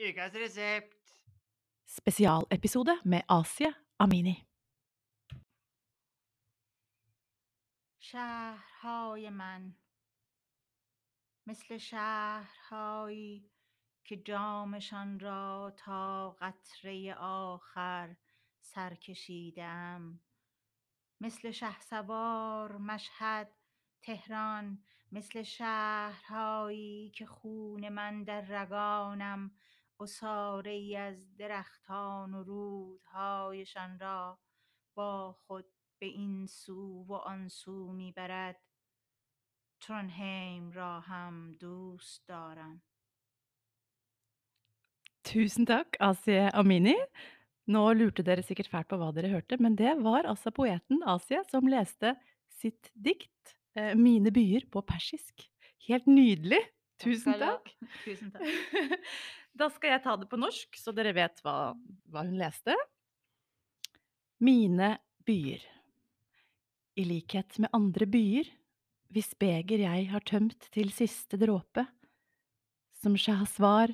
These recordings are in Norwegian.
Ukas resept. Spesialepisode med Asie Amini. شهرهای من مثل شهرهایی که جامشان را تا قطره آخر سر کشیدم مثل شهسوار مشهد تهران مثل شهرهایی که خون من در رگانم عصاره ای از درختان و رودهایشان را با خود به این سو و آن سو می برد ترونهیم را هم دوست دارم Tusen takk, Asie Amini. Nå lurte dere sikkert fælt på hva dere hørte, men det var altså poeten Asie som leste sitt dikt eh, 'Mine byer' på persisk. Helt nydelig! Tusen skal du ha. takk. Tusen takk. Da skal jeg ta det på norsk, så dere vet hva, hva hun leste. Mine byer. I likhet med andre byer, hvis beger jeg har tømt til siste dråpe, som Shahswar,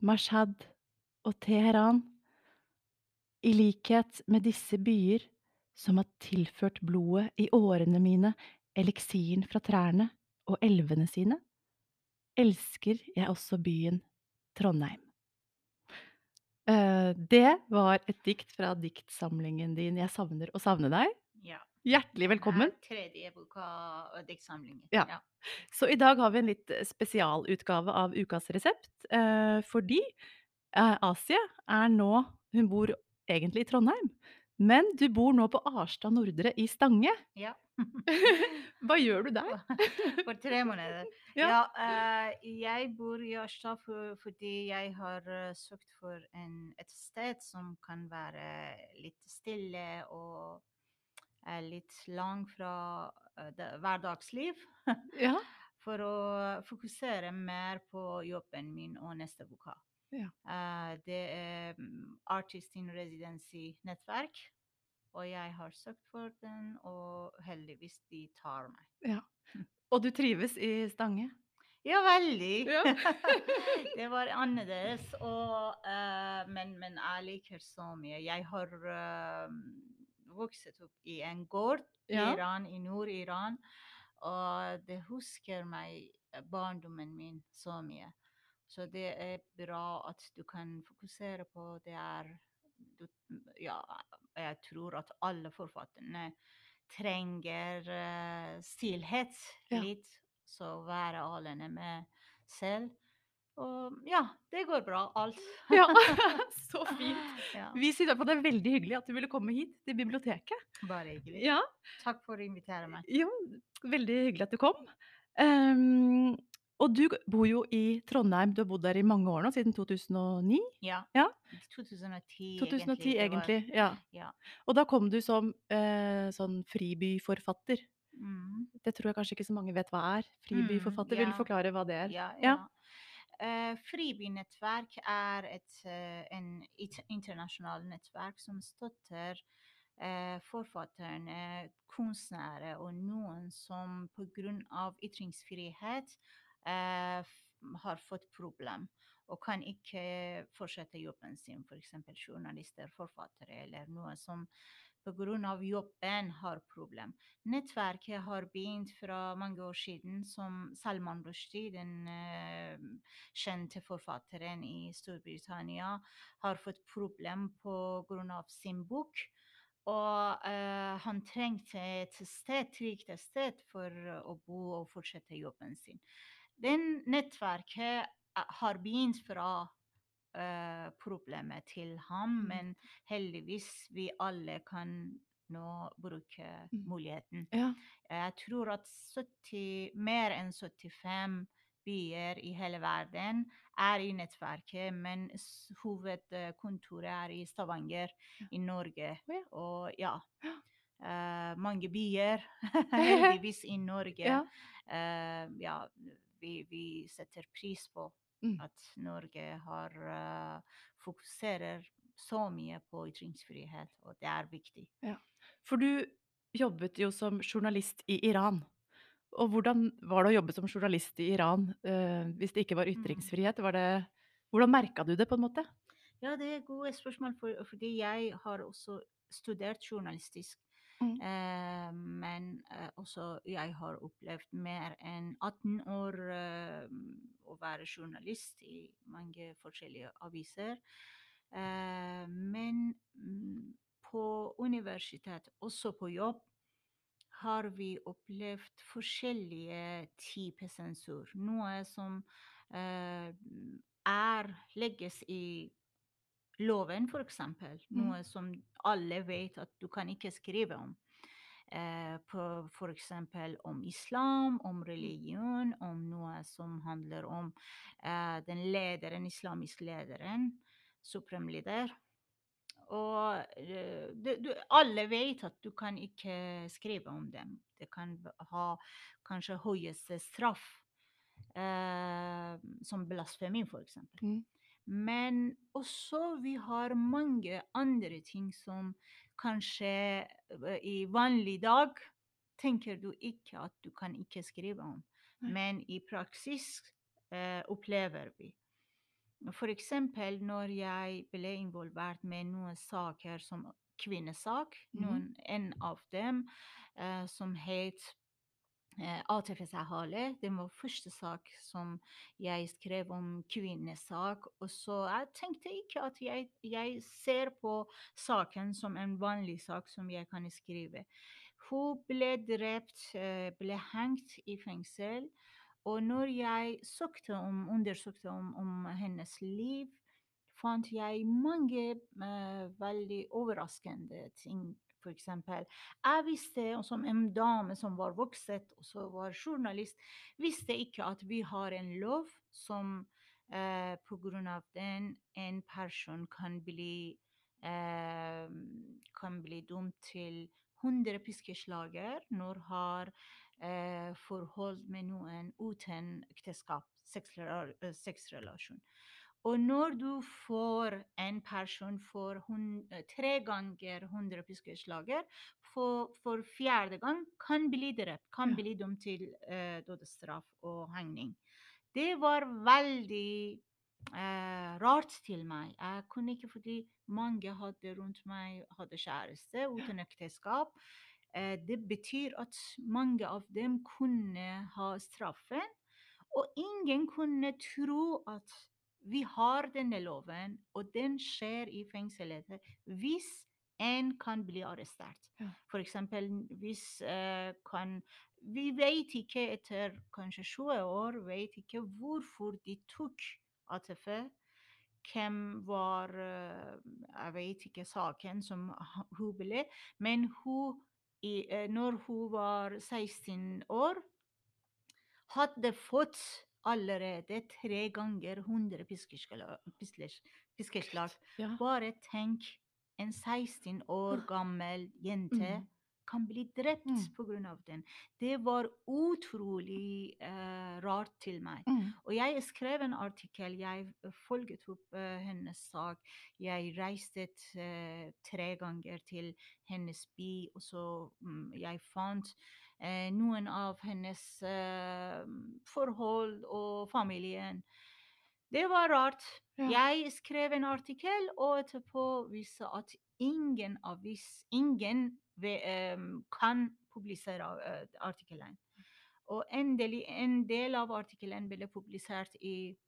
Mashhad og Teheran, i likhet med disse byer som har tilført blodet i årene mine eliksiren fra trærne og elvene sine, elsker jeg også byen Trondheim. Eh, Det var et dikt fra diktsamlingen din Jeg savner å savne deg. Ja. Hjertelig velkommen. Det er Tredje boka av diktsamlingen. Ja. Så i dag har vi en litt eh, spesialutgave av ukas resept, eh, fordi eh, Asie er nå Hun bor egentlig i Trondheim, men du bor nå på Arstad Nordre i Stange. Ja. Hva gjør du der? For tre måneder. Ja. Ja, uh, jeg bor i Arstad for, fordi jeg har uh, søkt for en, et sted som kan være litt stille og uh, litt langt fra eh, det, hverdagsliv. Ja. For å fokusere mer på jobben min og neste boka. Ja. Uh, det er mm, Artist in Residency-nettverk. Og jeg har søkt for den, og heldigvis de tar meg. Og du trives i Stange? Ja, veldig. Ja. det var annerledes, og, uh, men, men jeg liker så mye. Jeg har uh, vokst opp i en gård i Ja. Iran, i Nord-Iran, og det husker meg eh, barndommen min så mye. Så det er bra at du kan fokusere på det er du, Ja, jeg tror at alle forfatterne trenger uh, stillhet Ja. litt. Så være alene med selv. Og ja, det går bra, alt. Ja, så fint. Ja, Vi synes på det er veldig hyggelig at du ville komme hit til biblioteket. bare hyggelig. Ja, Takk for å invitere meg. jo, veldig hyggelig at du kom. Ehm, og du bor jo i Trondheim, du har bodd der i mange år nå, siden 2009? Ja. Ja. 2010, 2010 egentlig. var- ja. Ja. Og da kom du som eh, sånn fribyforfatter. Mm. Det tror jeg kanskje ikke så mange vet hva er. Fribyforfatter, vil du forklare hva det er? Ja, Ja. ja. Eh, Fribynettverk er et uh, en internasjonalt nettverk som støtter uh, forfatterne, kunstnere og noen som pga. ytringsfrihet har fått problem og kan ikke fortsette jobben sin, f.eks. journalister, forfattere eller noe som pga. jobben har problem. Nettverket har begynt fra mange år siden som Salman Rushdie, den eh, kjente forfatteren i Storbritannia, har fått problem pga. sin bok. Og uh, han trengte et sted, trygt sted for å bo og fortsette jobben sin. Den nettverket har begynt fra uh, problemet til ham, Mm. men heldigvis vi alle kan nå bruke Mm. muligheten. Ja. Jeg tror at 70, mer enn 75 byer i hele verden er i nettverket, men hovedkontoret er i Stavanger Ja. i Norge. Ja. Og ja, Uh, mange byer, heldigvis i Norge. Ja. Uh, ja, vi, vi setter pris på Mm. at Norge har uh, fokuserer så mye på ytringsfrihet, og det er viktig. For du jobbet jo som journalist i Iran. Og hvordan var det å jobbe som journalist i Iran uh, hvis det ikke var Mm. ytringsfrihet? Var det Hvordan merka du det, på en måte? Ja, det er gode spørsmål, for, fordi jeg har også studert journalistisk. Mm. Eh, men eh, også jeg har opplevd mer enn 18 år eh, å være journalist i mange forskjellige aviser. Eh, men mm, på universitet, også på jobb, har vi opplevd forskjellige typer sensur. Noe som eh, er legges i loven, eksempel. Mm. Noe som alle vet at du kan ikke skrive om. Eh, f.eks. om islam, om religion, om noe som handler om eh, den lederen, islamisk lederen, supremleder. Og eh, det, du, alle vet at du kan ikke skrive om dem. Det kan ha kanskje høyeste straff, eh, som blasfemi, eksempel. Mm. Men også vi har mange andre ting som kanskje i vanlig dag tenker du ikke at du kan ikke skrive om. Men i praksis eh, opplever vi. Eksempel når jeg ble involvert med noen saker som kvinnesak, Mhm. noen, en av dem eh, som het eh, ATF Sahale. Det var første sak som jeg skrev om kvinnesak. Og så jeg tenkte ikke at jeg, jeg ser på saken som en vanlig sak som jeg kan skrive. Hun ble drept, eh, ble hengt i fengsel. Og når jeg søkte om, undersøkte om, om hennes liv, fant jeg mange uh, veldig overraskende ting. For eksempel, jeg visste, som en dame som var vokset og så var journalist, visste ikke at vi har en lov som eh, av den en person kan bli eh, kan bli dømt til 100 piskeslager når har eh, forhold med noen uten ekteskap, sexrelasjon. Sex. Og får en person for hun, eh, tre ganger 100 piskeslager, for, for fjerde gang kan bli drept, kan bli dømt til uh, dødsstraff og hengning. Det var veldig uh, rart til meg. Jeg kunne ikke fordi mange hadde rundt meg hadde kjæreste uten ekteskap. Uh, det betyr at mange av dem kunne ha straffen, og ingen kunne tro at vi har denne loven, og den skjer i fengselet hvis en kan bli arrestert. For eksempel hvis uh, kan Vi vet ikke etter kanskje 20 år vet ikke hvorfor de tok ATF. Hvem var uh, Jeg vet ikke saken som hun ble, men hun i, uh, når hun var 16 år, hadde fått allerede tre ganger 100 piskeskla- piskeslag. Ja. Bare tenk, en 16 år gammel jente Mm. kan bli drept Mm. av den. Det var utrolig uh, rart til meg. Mm. Og jeg skrev en artikkel, jeg folget opp uh, hennes sak. Jeg reiste uh, tre ganger til hennes by, og så um, jeg fant eh, noen av hennes eh, forhold og familien. Det var rart. Jeg skrev en artikkel, og etterpå viste at ingen avis, ingen em, kan publisere eh, artikkelen. Og endelig, en del av artikkelen ble publisert i eh,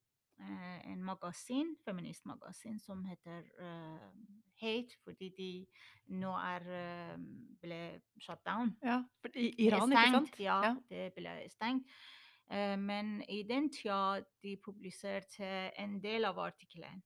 en magasin, feministmagasin som heter eh, Hate, fordi de nå er eh, ble shut down. ja. I Iran, ikke sant? Ja, Ja. det ble stengt. Eh, men i den tida de publiserte en del av artikkelen.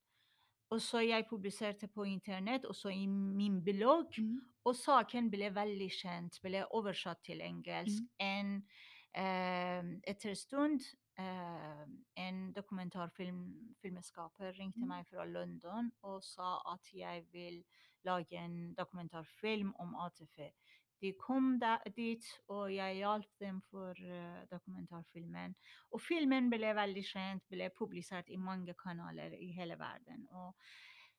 Og så jeg publiserte på internett, også i min blogg. Mm. Og saken ble veldig kjent, ble oversatt til engelsk. Mm. En, eh, etter en stund eh, en dokumentarfilmskaper ringte Mm. meg fra London og sa at jeg vil lage en dokumentarfilm om ATF. De kom da, dit, og jeg hjalp dem for uh, dokumentarfilmen. Og filmen ble veldig kjent, ble publisert i mange kanaler i hele verden. Og,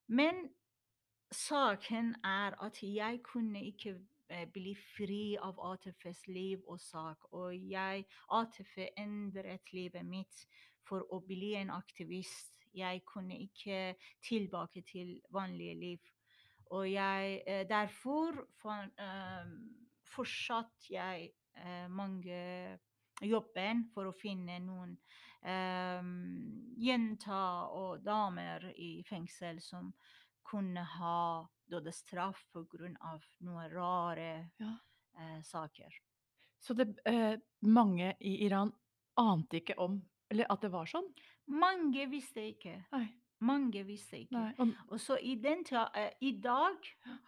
men saken er at jeg kunne ikke bli fri av ATFs liv og sak. Og jeg, ATF endret livet mitt for å bli en aktivist. Jeg kunne ikke tilbake til vanlige liv. Og jeg eh, Derfor for, um, fortsatte jeg uh, mange jobben for å finne noen um, jenter og damer i fengsel som kunne ha dødsstraff pga. noen rare Ja. eh, saker. Så det eh, mange i Iran ante ikke om Eller at det var sånn? Mange visste ikke. Nei. Mange visste ikke. Nei. Og, så i, den eh, I dag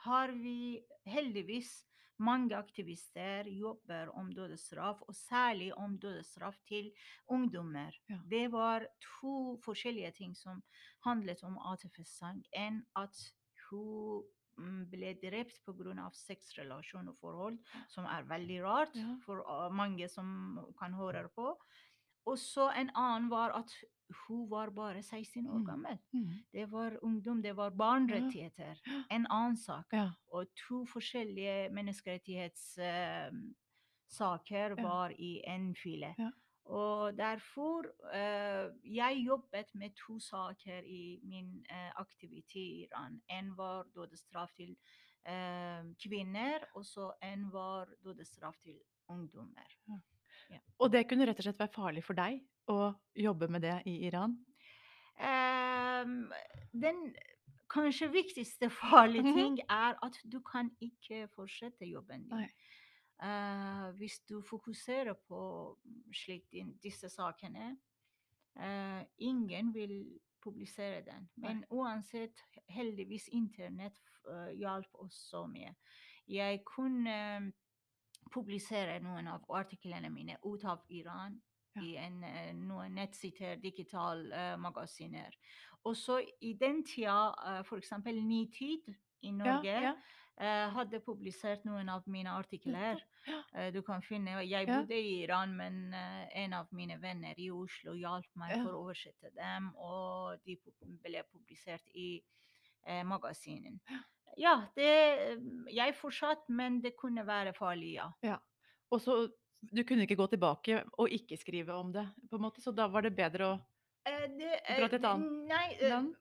har vi heldigvis mange aktivister jobber om dødsstraff, og særlig om dødsstraff til ungdommer. Ja. Det var to forskjellige ting som handlet om ATF-sang. En at hun mm, ble drept pga. sexrelasjon og forhold, som er veldig rart Ja. for uh, mange som kan høre på. Og så en annen var at hun var bare 16 år Mm. gammel. mm, Det var ungdom, det var barnerettigheter. Ja. En annen sak. ja. Og to forskjellige menneskerettighetssaker uh, Ja. var i en file. Ja. Og derfor uh, Jeg jobbet med to saker i min uh, aktivitet i Iran. En var dødsstraff til uh, kvinner, og så en var dødsstraff til ungdommer. Og det kunne rett og slett være farlig for deg å jobbe med det i Iran? Um, den kanskje viktigste farlige Mhm. ting er at du kan ikke fortsette jobben din. Nei. Eh, hvis du fokuserer på slik din, disse sakene, uh, ingen vil publisere den. Men uansett, heldigvis internett uh, hjalp oss så mye. Jeg kunne publisere noen av artiklene mine ut av Iran Ja. i en, noen nettsider, digitale magasiner. Og så i den tida, uh, f.eks. Nitid i Ja, Norge ja. Eh, hadde publisert noen av mine artikler. Eh, du kan finne Jeg bodde i Iran, men eh, en av mine venner i Oslo hjalp meg for å oversette dem, og de ble publisert i eh, magasinen. Ja, det Jeg fortsatte, men det kunne være farlig, ja. Og så Du kunne ikke gå tilbake og ikke skrive om det, på en måte, så da var det bedre å Eh, det, Dra til et annet land?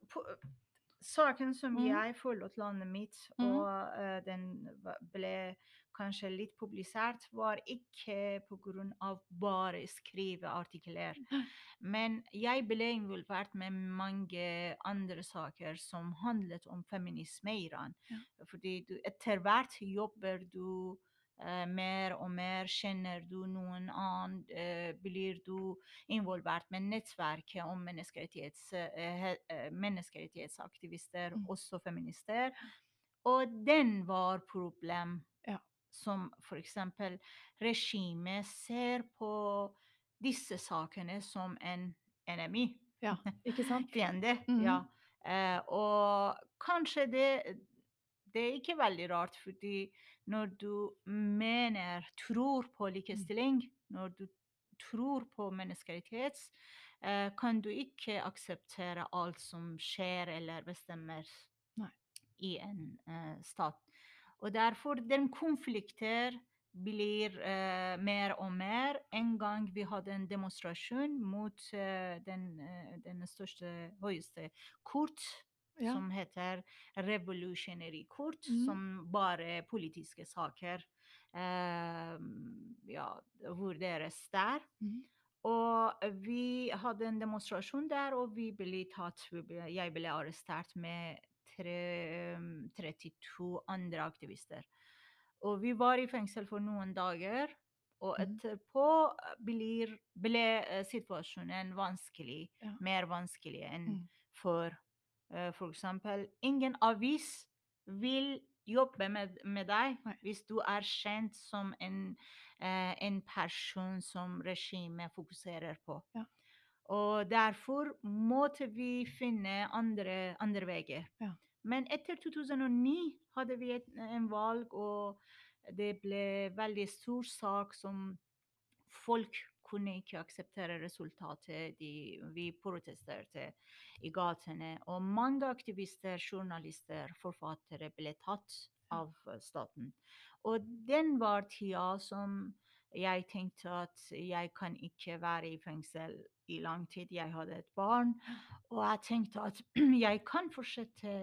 Saken som mm. jeg forlot landet mitt, Mhm. og uh, den ble kanskje litt publisert, var ikke pga. bare skrive artikler. Men jeg ble involvert med mange andre saker som handlet om feminisme i Iran. Ja. Fordi du, etter hvert jobber du mer og mer, kjenner du noen annen, eh, blir du involvert med nettverket om menneskerettighets, eh, he- eh, menneskerettighetsaktivister, Mm. også feminister. Og den var problem. Ja. Som f.eks. regimet ser på disse sakene som en enemy. Ja, ikke sant? Fiende. Mhm. Ja. Eh, og kanskje det Det er ikke veldig rart, fordi når du mener, tror på likestilling, når du tror på menneskerettighet, eh, kan du ikke akseptere alt som skjer eller bestemmer Nei. i en uh, stat. Og derfor den konflikter blir uh, mer og mer. En gang vi hadde en demonstrasjon mot uh, den, den største, høyeste kort, Ja. som heter Revolutionary Court, mm. som bare politiske saker eh, ja, vurderes der. Mm. Og vi hadde en demonstrasjon der, og vi ble tatt Jeg ble arrestert med tre, 32 andre aktivister. Og vi var i fengsel for noen dager. Og Mhm. etterpå blir, ble eh, situasjonen vanskelig. Ja. Mer vanskelig enn Mm. før. Eh, eksempel, ingen avis vil jobbe med, med deg hvis du er kjent som en, eh, en person som regimet fokuserer på. Ja. Og derfor måtte vi finne andre, andre veier. Ja. Men etter 2009 hadde vi et, en valg, og det ble veldig stor sak som folk kunne ikke akseptere resultatet. De, vi protesterte i gatene, og mange aktivister, journalister, forfattere ble tatt av staten. Og den var tida som jeg tenkte at jeg kan ikke være i fengsel i lang tid. Jeg hadde et barn, og jeg tenkte at jeg kan fortsette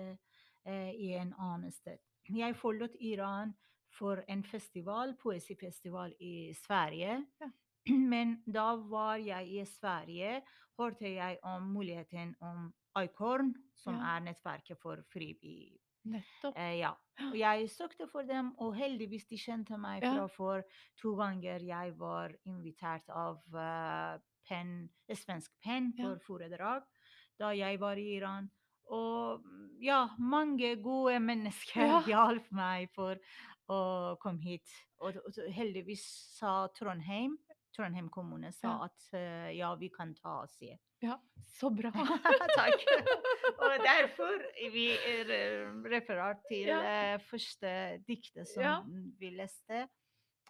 eh, i en annen sted. Jeg forlot Iran for en festival, poesifestival i Sverige. Ja. Men da var jeg i Sverige, hørte jeg om muligheten om Icorn, som Ja. er nettverket for frivillig Nettopp. Eh, ja. Og jeg søkte for dem, og heldigvis de kjente meg fra for to ganger jeg var invitert av uh, pen, svensk penn for foredrag da jeg var i Iran. Og mm, ja, mange gode mennesker Ja. hjalp meg for å komme hit. Og heldigvis sa Trondheim, Trondheim kommune sa Ja. at eh, ja, vi kan ta og se. Ja, så bra. Takk. Og derfor vi eh, til Ja. eh, første diktet som Ja. vi leste.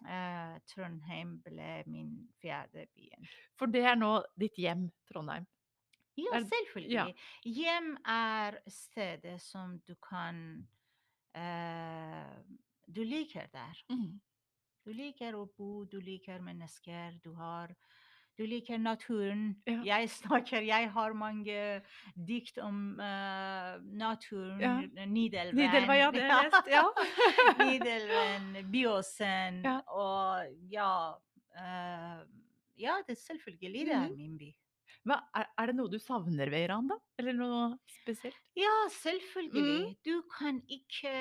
Uh, Trondheim ble min fjerde byen. For det er nå ditt hjem, Trondheim. Ja, selvfølgelig. Hjem er stedet som du kan uh, Du liker der. Mm. Du liker å bo, du liker mennesker, du har Du liker naturen. Ja. Jeg snakker Jeg har mange dikt om uh, naturen. Ja. Nidelven. Nidelva, ja, det har jeg lest. Ja. Nidelven, Byåsen Ja. og ja uh, Ja, det er selvfølgelig det er Mhm. min by. Hva, er, er det noe du savner ved Iran, da? Eller noe spesielt? Ja, selvfølgelig. Mm. Du kan ikke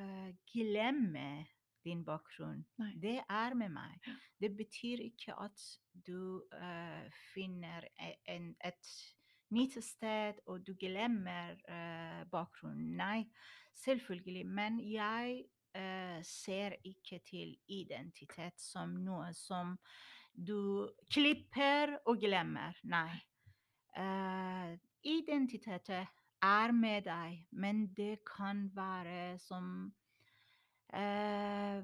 uh, glemme din bakgrunn. Nei. Det er med meg. Det betyr ikke at du uh, finner e- en, et nytt sted og du glemmer uh, bakgrunnen. Nei, selvfølgelig. Men jeg uh, ser ikke til identitet som noe som du klipper og glemmer. Nei. Uh, identitetet er med deg, men det kan være som eh,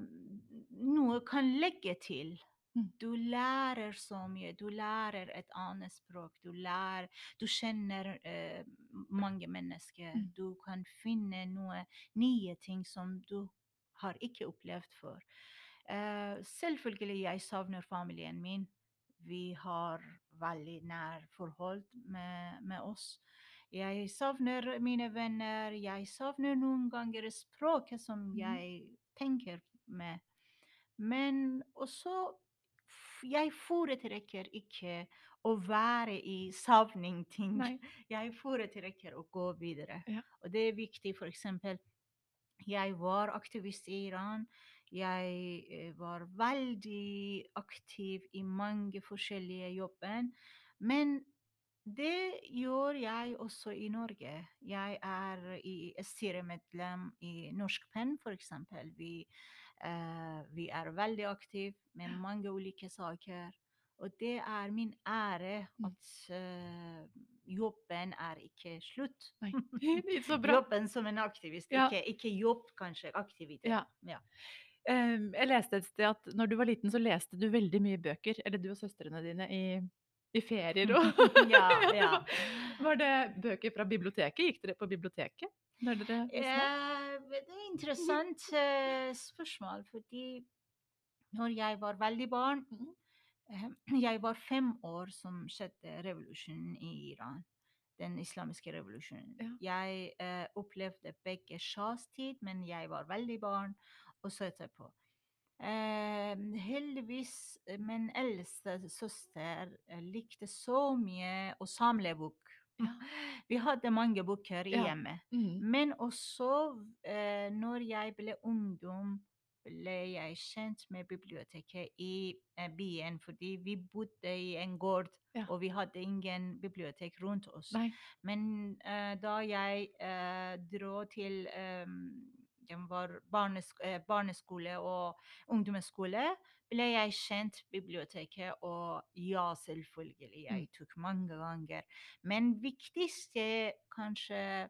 noe kan legge til. Mm. Du lærer så mye. Du lærer et annet språk. Du lærer Du kjenner eh, mange mennesker. Mm. Du kan finne noe nye ting som du har ikke opplevd før. Eh, selvfølgelig jeg savner familien min. Vi har veldig nær forhold med, med oss. Jeg savner mine venner. Jeg savner noen ganger språket som Mhm. jeg tenker med. Men også Jeg foretrekker ikke å være i savning-ting. Nei. Jeg foretrekker å gå videre. Ja. Og det er viktig, for eksempel Jeg var aktivist i Iran. Jeg eh, var veldig aktiv i mange forskjellige jobber. Men det gjør jeg også i Norge. Jeg er i styremedlem i Norsk Penn, f.eks. Vi, uh, vi er veldig aktive med mange ulike saker. Og det er min ære Mm. at uh, jobben er ikke slutt. Nei. Så bra. Jobben som en aktivist, Ja. ikke, ikke jobb, kanskje. Aktivitet. Ja. Ja. Um, jeg leste et sted at når du var liten, så leste du veldig mye bøker. Eller du og søstrene dine i, i ferier og Ja, ja. Var det bøker fra biblioteket? Gikk dere på biblioteket når dere var små? Eh, det er interessant eh, spørsmål, fordi når jeg var veldig barn eh, Jeg var fem år som skjedde revolusjonen i Iran. Den islamiske revolusjonen. Jeg eh, opplevde begge sjahs tid, men jeg var veldig barn og så etterpå. Eh, heldigvis eh, min eldste søster eh, likte så mye å samle bok. Ja. Vi hadde mange bøker i Ja. hjemmet. Mhm. Men også eh, når jeg ble ungdom, ble jeg kjent med biblioteket i eh, byen, fordi vi bodde i en gård, Ja. og vi hadde ingen bibliotek rundt oss. Nei. Men eh, da jeg dro til det var barnesk eh, barneskole og ungdomsskole, ble jeg kjent biblioteket, og ja, selvfølgelig, jeg Mm. tok mange ganger. Men viktigste kanskje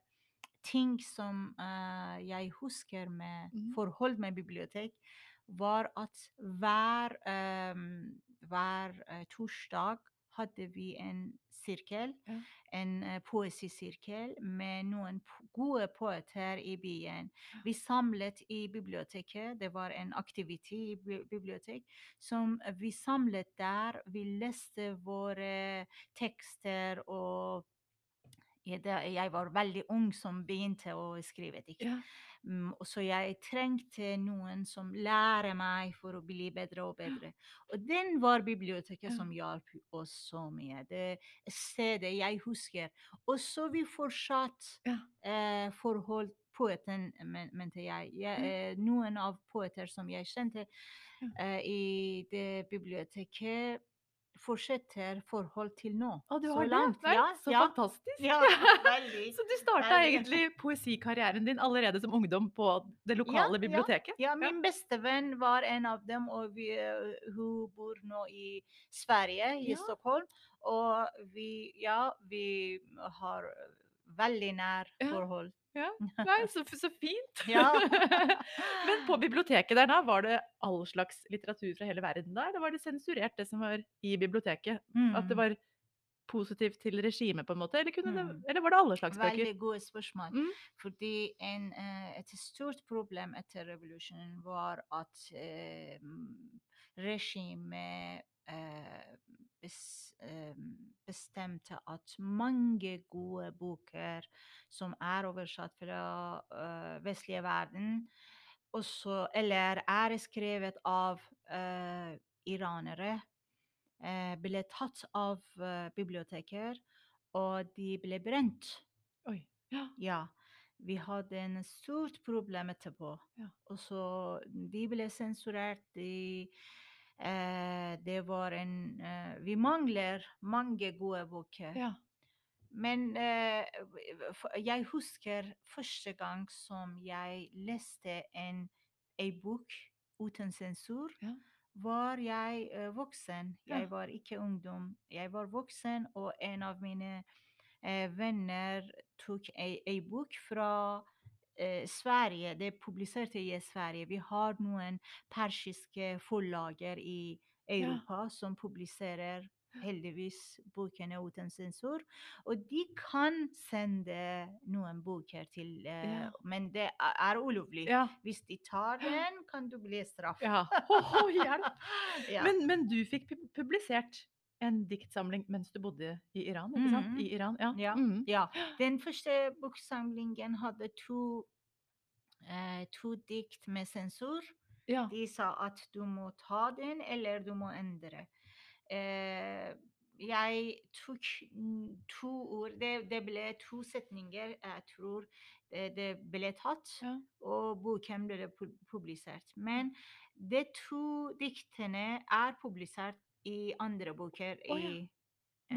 ting som uh, jeg husker med Mhm. forhold med bibliotek, var at hver, um, hver uh, torsdag hadde vi en sirkel, Ja. en eh, poesisirkel med noen gode poeter i byen. Vi samlet i biblioteket, det var en aktivitet i bi- bibliotek, som vi samlet der. Vi leste våre tekster og jeg var veldig ung som begynte å skrive dikt. Ja. Um, så jeg trengte noen som lærer meg for å bli bedre og bedre. Og den var biblioteket Ja. som hjalp oss så mye. Det stedet jeg husker. Og så vi fortsatt Ja. eh, forhold poeten, men, mente jeg. jeg eh, noen av poeter som jeg kjente eh, i det biblioteket, fortsetter forhold til nå. Å, du så har det? langt. Nei, ja, så ja. fantastisk. Ja. Så du starta egentlig poesikarrieren din allerede som ungdom på det lokale biblioteket? Ja, min bestevenn var en av dem, og vi, eh, hun bor nå i Sverige, i. Stockholm. Og vi, ja, vi har veldig nær forhold. Ja. Nei, så, så fint. Ja. Men på biblioteket der da, var det all slags litteratur fra hele verden da, eller var det sensurert det som var i biblioteket? At det Mm, var positivt til regimet på en måte, eller, kunne det, Mm. eller var det alle slags bøker? Veldig gode spørsmål. Mm. Fordi en, eh, et stort problem etter revolusjonen var at eh, mm, regimet eh, bestemte at mange gode boker som er oversatt fra eh, vestlige verden, også, eller er skrevet av eh, iranere, eh, ble tatt av eh, biblioteker, og de ble brent. Oi. Ja. Ja, vi hadde en stort problem etterpå. Ja. Og så de ble sensurert. De, eh, det var en eh, Vi mangler mange gode bøker. ja. Men eh, jeg husker første gang som jeg leste en, en bok uten sensur, Ja. var jeg eh, voksen. Jeg var ikke ungdom. Jeg var voksen, og en av mine eh, venner tok ei, ei bok fra eh, Sverige. Det publisert i Sverige. Vi har noen persiske forlager i Europa som publiserer heldigvis bokene uten sensur. Og de kan sende noen bøker til eh, Ja. Men det er er ulovlig. Ja. Hvis de tar den, kan du bli straff. ja. Oh, hjelp! Ja. Men, men du fikk publisert en diktsamling mens du bodde i Iran, ikke sant? Mhm. I Iran, ja. Ja. Mhm. Ja, den første boksamlingen hadde to, eh, to dikt med sensor. ja. De sa at du må ta den, eller du må endre. Eh, jeg tok mm, to ord det, det ble to setninger, jeg tror det, det ble tatt, Ja. og boken ble publisert. Men de to diktene er publisert i andre bøker Å ja, i,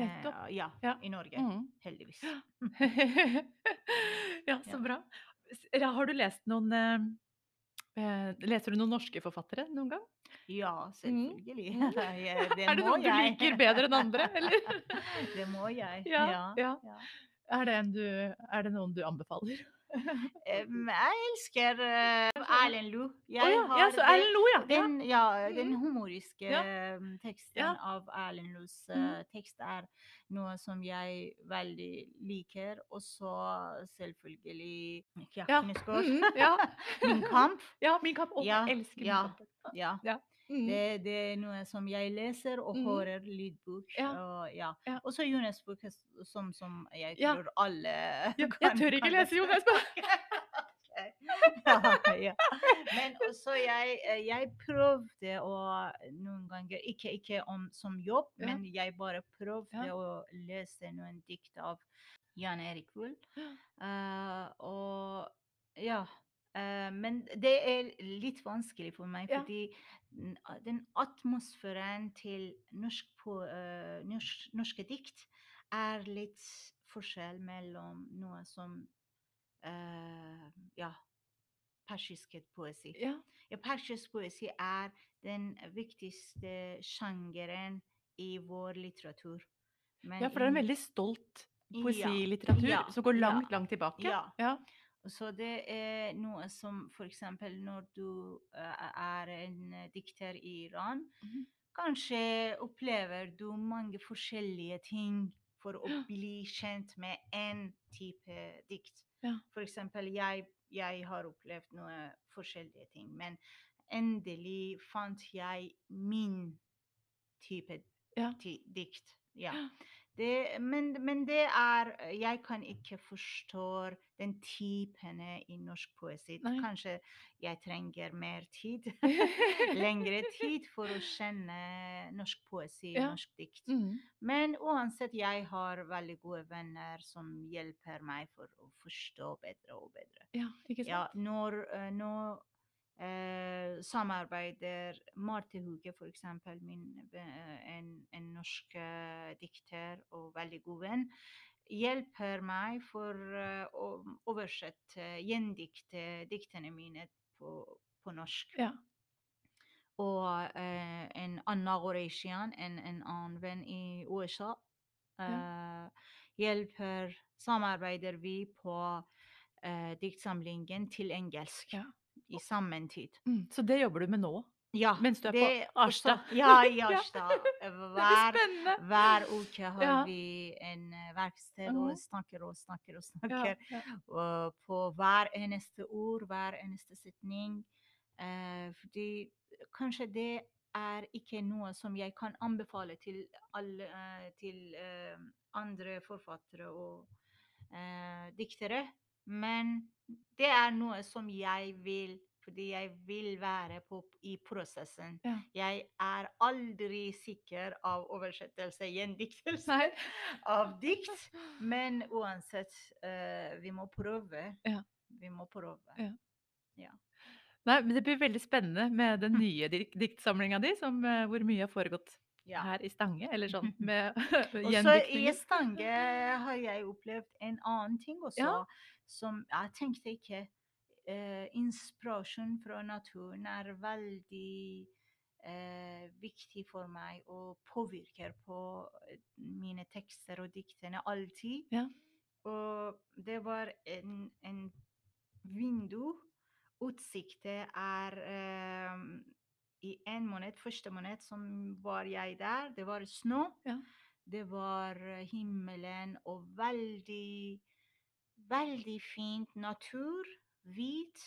nettopp. eh, ja, Ja. i Norge, Mm. heldigvis. ja, så bra. Har du lest noen eh, eh, Leser du noen norske forfattere noen gang? Ja, Mhm. selvfølgelig. Mhm. Ja, det er det noen noen du liker bedre enn andre, eller? det må jeg. Ja, Ja. Er det, en du, er det noen du anbefaler? Jeg elsker eh, Erlend Lo. Jeg ja, ja, så Lo, ja. ja. Den, ja, den humoriske Ja. teksten Ja. av Erlend Los eh, tekst er noe som jeg veldig liker. Og så selvfølgelig ja, Ja. Mhm, ja. Min kamp. ja, min kamp. Ja, jeg elsker min ja. kamp. Ja. Mhm. Det, det er noe som jeg leser og mm. hører lydbok. Ja. Og, ja. Ja. så Jonas bok, som, som jeg Ja. tror alle kan, jeg tør ikke lese Jonas bok. ja, ja. Men også jeg, eh, jeg prøvde å noen ganger, ikke, ikke om, som jobb, Ja. men jeg bare prøvde Ja. å lese noen dikt av Jan Erik Vold. Ja. Eh, og ja. Eh, men det er litt vanskelig for meg, Ja. fordi den atmosfæren til norsk på, eh, norsk, norske dikt er litt forskjell mellom noe som uh, ja, persisk poesi. Ja. Ja, persisk poesi er den viktigste sjangeren i vår litteratur. Men ja, for det er en veldig stolt poesilitteratur ja, som går langt, langt tilbake. ja. Så det er noe som eksempel når du eh, er en eh, dikter i Iran, Mhm. kanskje opplever du mange forskjellige ting for å bli kjent med én type dikt. Ja. Eksempel, jeg, jeg har opplevd noe forskjellige ting, men endelig fant jeg min type Ja. dikt. Ja. Det, men, men det er Jeg kan ikke forstå den typene i norsk poesi. Nei. Kanskje jeg trenger mer tid. Lengre tid for å kjenne norsk poesi, Ja. norsk dikt. Mm. Men uansett, jeg har veldig gode venner som hjelper meg for å forstå bedre og bedre. Ja, ikke Ja, sant? når eh, samarbeider Marte Huge, min, en, en norsk eh, dikter og veldig god venn, hjelper meg for eh, å oversette, gjendikte diktene mine på, på norsk. Ja. Og eh, en Anna Goretian, en, en annen venn i USA, eh, hjelper Samarbeider vi på eh, diktsamlingen til engelsk Ja. I samme tid. Mm. Så det jobber du med nå? Ja, Mens du er det på Arstad. Ja, i Ja. Arstad. Hver, hver uke har Ja. vi en eh, verksted og snakker og snakker og snakker. ja. Og på hver eneste ord, hver eneste setning. Eh, fordi kanskje det er ikke noe som jeg kan anbefale til alle eh, til uh, andre forfattere og uh, diktere. Men det er noe som jeg vil, fordi jeg vil være på, i prosessen. Ja. Jeg er aldri sikker av oversettelse, gjendiktelse Nei. av dikt. Men uansett, uh, vi må prøve. Ja. Vi må prøve. Ja. Nei, men det blir veldig spennende med den nye dik diktsamlinga di, som, uh, hvor mye har foregått Ja. her i Stange, eller sånn med Også i. Stange har jeg opplevd en annen ting også, Ja. Som jeg tenkte ikke eh, Inspirasjon fra naturen er veldig eh, viktig for meg og påvirker på eh, mine tekster og diktene alltid. Ja. Og det var en, en vindu. Utsikten er eh, i en måned, første måned som var jeg der, det var snø. Ja. Det var eh, himmelen og veldig, veldig fint natur. Hvit,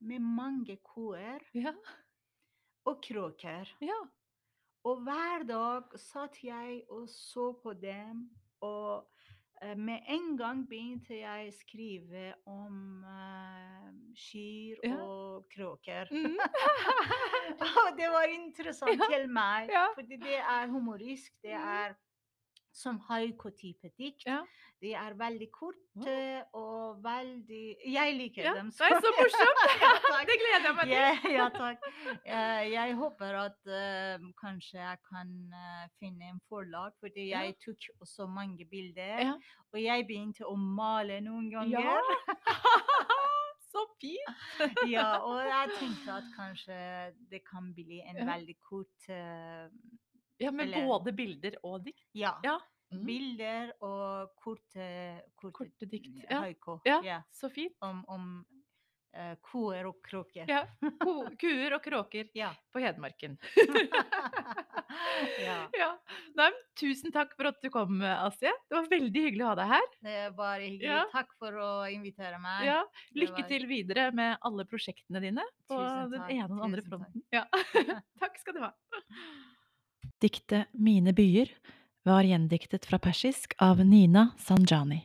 med mange kuer Ja. og kråker. ja. Og hver dag satt jeg og så på dem, og eh, med en gang begynte jeg å skrive om uh, kyr Ja. og kråker. Mm. og det var interessant Ja, til meg, ja. fordi det er humorisk. Det Mhm. er som haikotype dikt. Ja. De er veldig korte og veldig Jeg liker Ja. dem. er så morsomt! ja. Det gleder jeg meg til. Ja, takk. Eh, jeg håper at uh, kanskje jeg kan eh, finne en forlag, fordi jeg tok også mange bilder. Og jeg begynte å male noen Ja. ganger. Så fint! Ja, og jeg tenkte at kanskje det kan bli en veldig kort eh, Ja, med Eller- både bilder og dikt. Ja. Ja. Mm. Bilder og korte, korte, Korte dikt. Ja. haiku. Ja, Ja. så fint. Om, om eh, kuer og kråker. Ja. Ko kuer og kråker Ja. på Hedmarken. ja. ja. Nei, men tusen takk for at du kom, Asje. Det var veldig hyggelig å ha deg her. Det er bare hyggelig. Ja. Takk for å invitere meg. Ja, det lykke var- til videre med alle prosjektene dine på Tusen den takk, ene og den andre tusen takk. fronten. Ja. takk skal du ha. Diktet Mine byer var gjendiktet fra persisk av Nina Sanjani.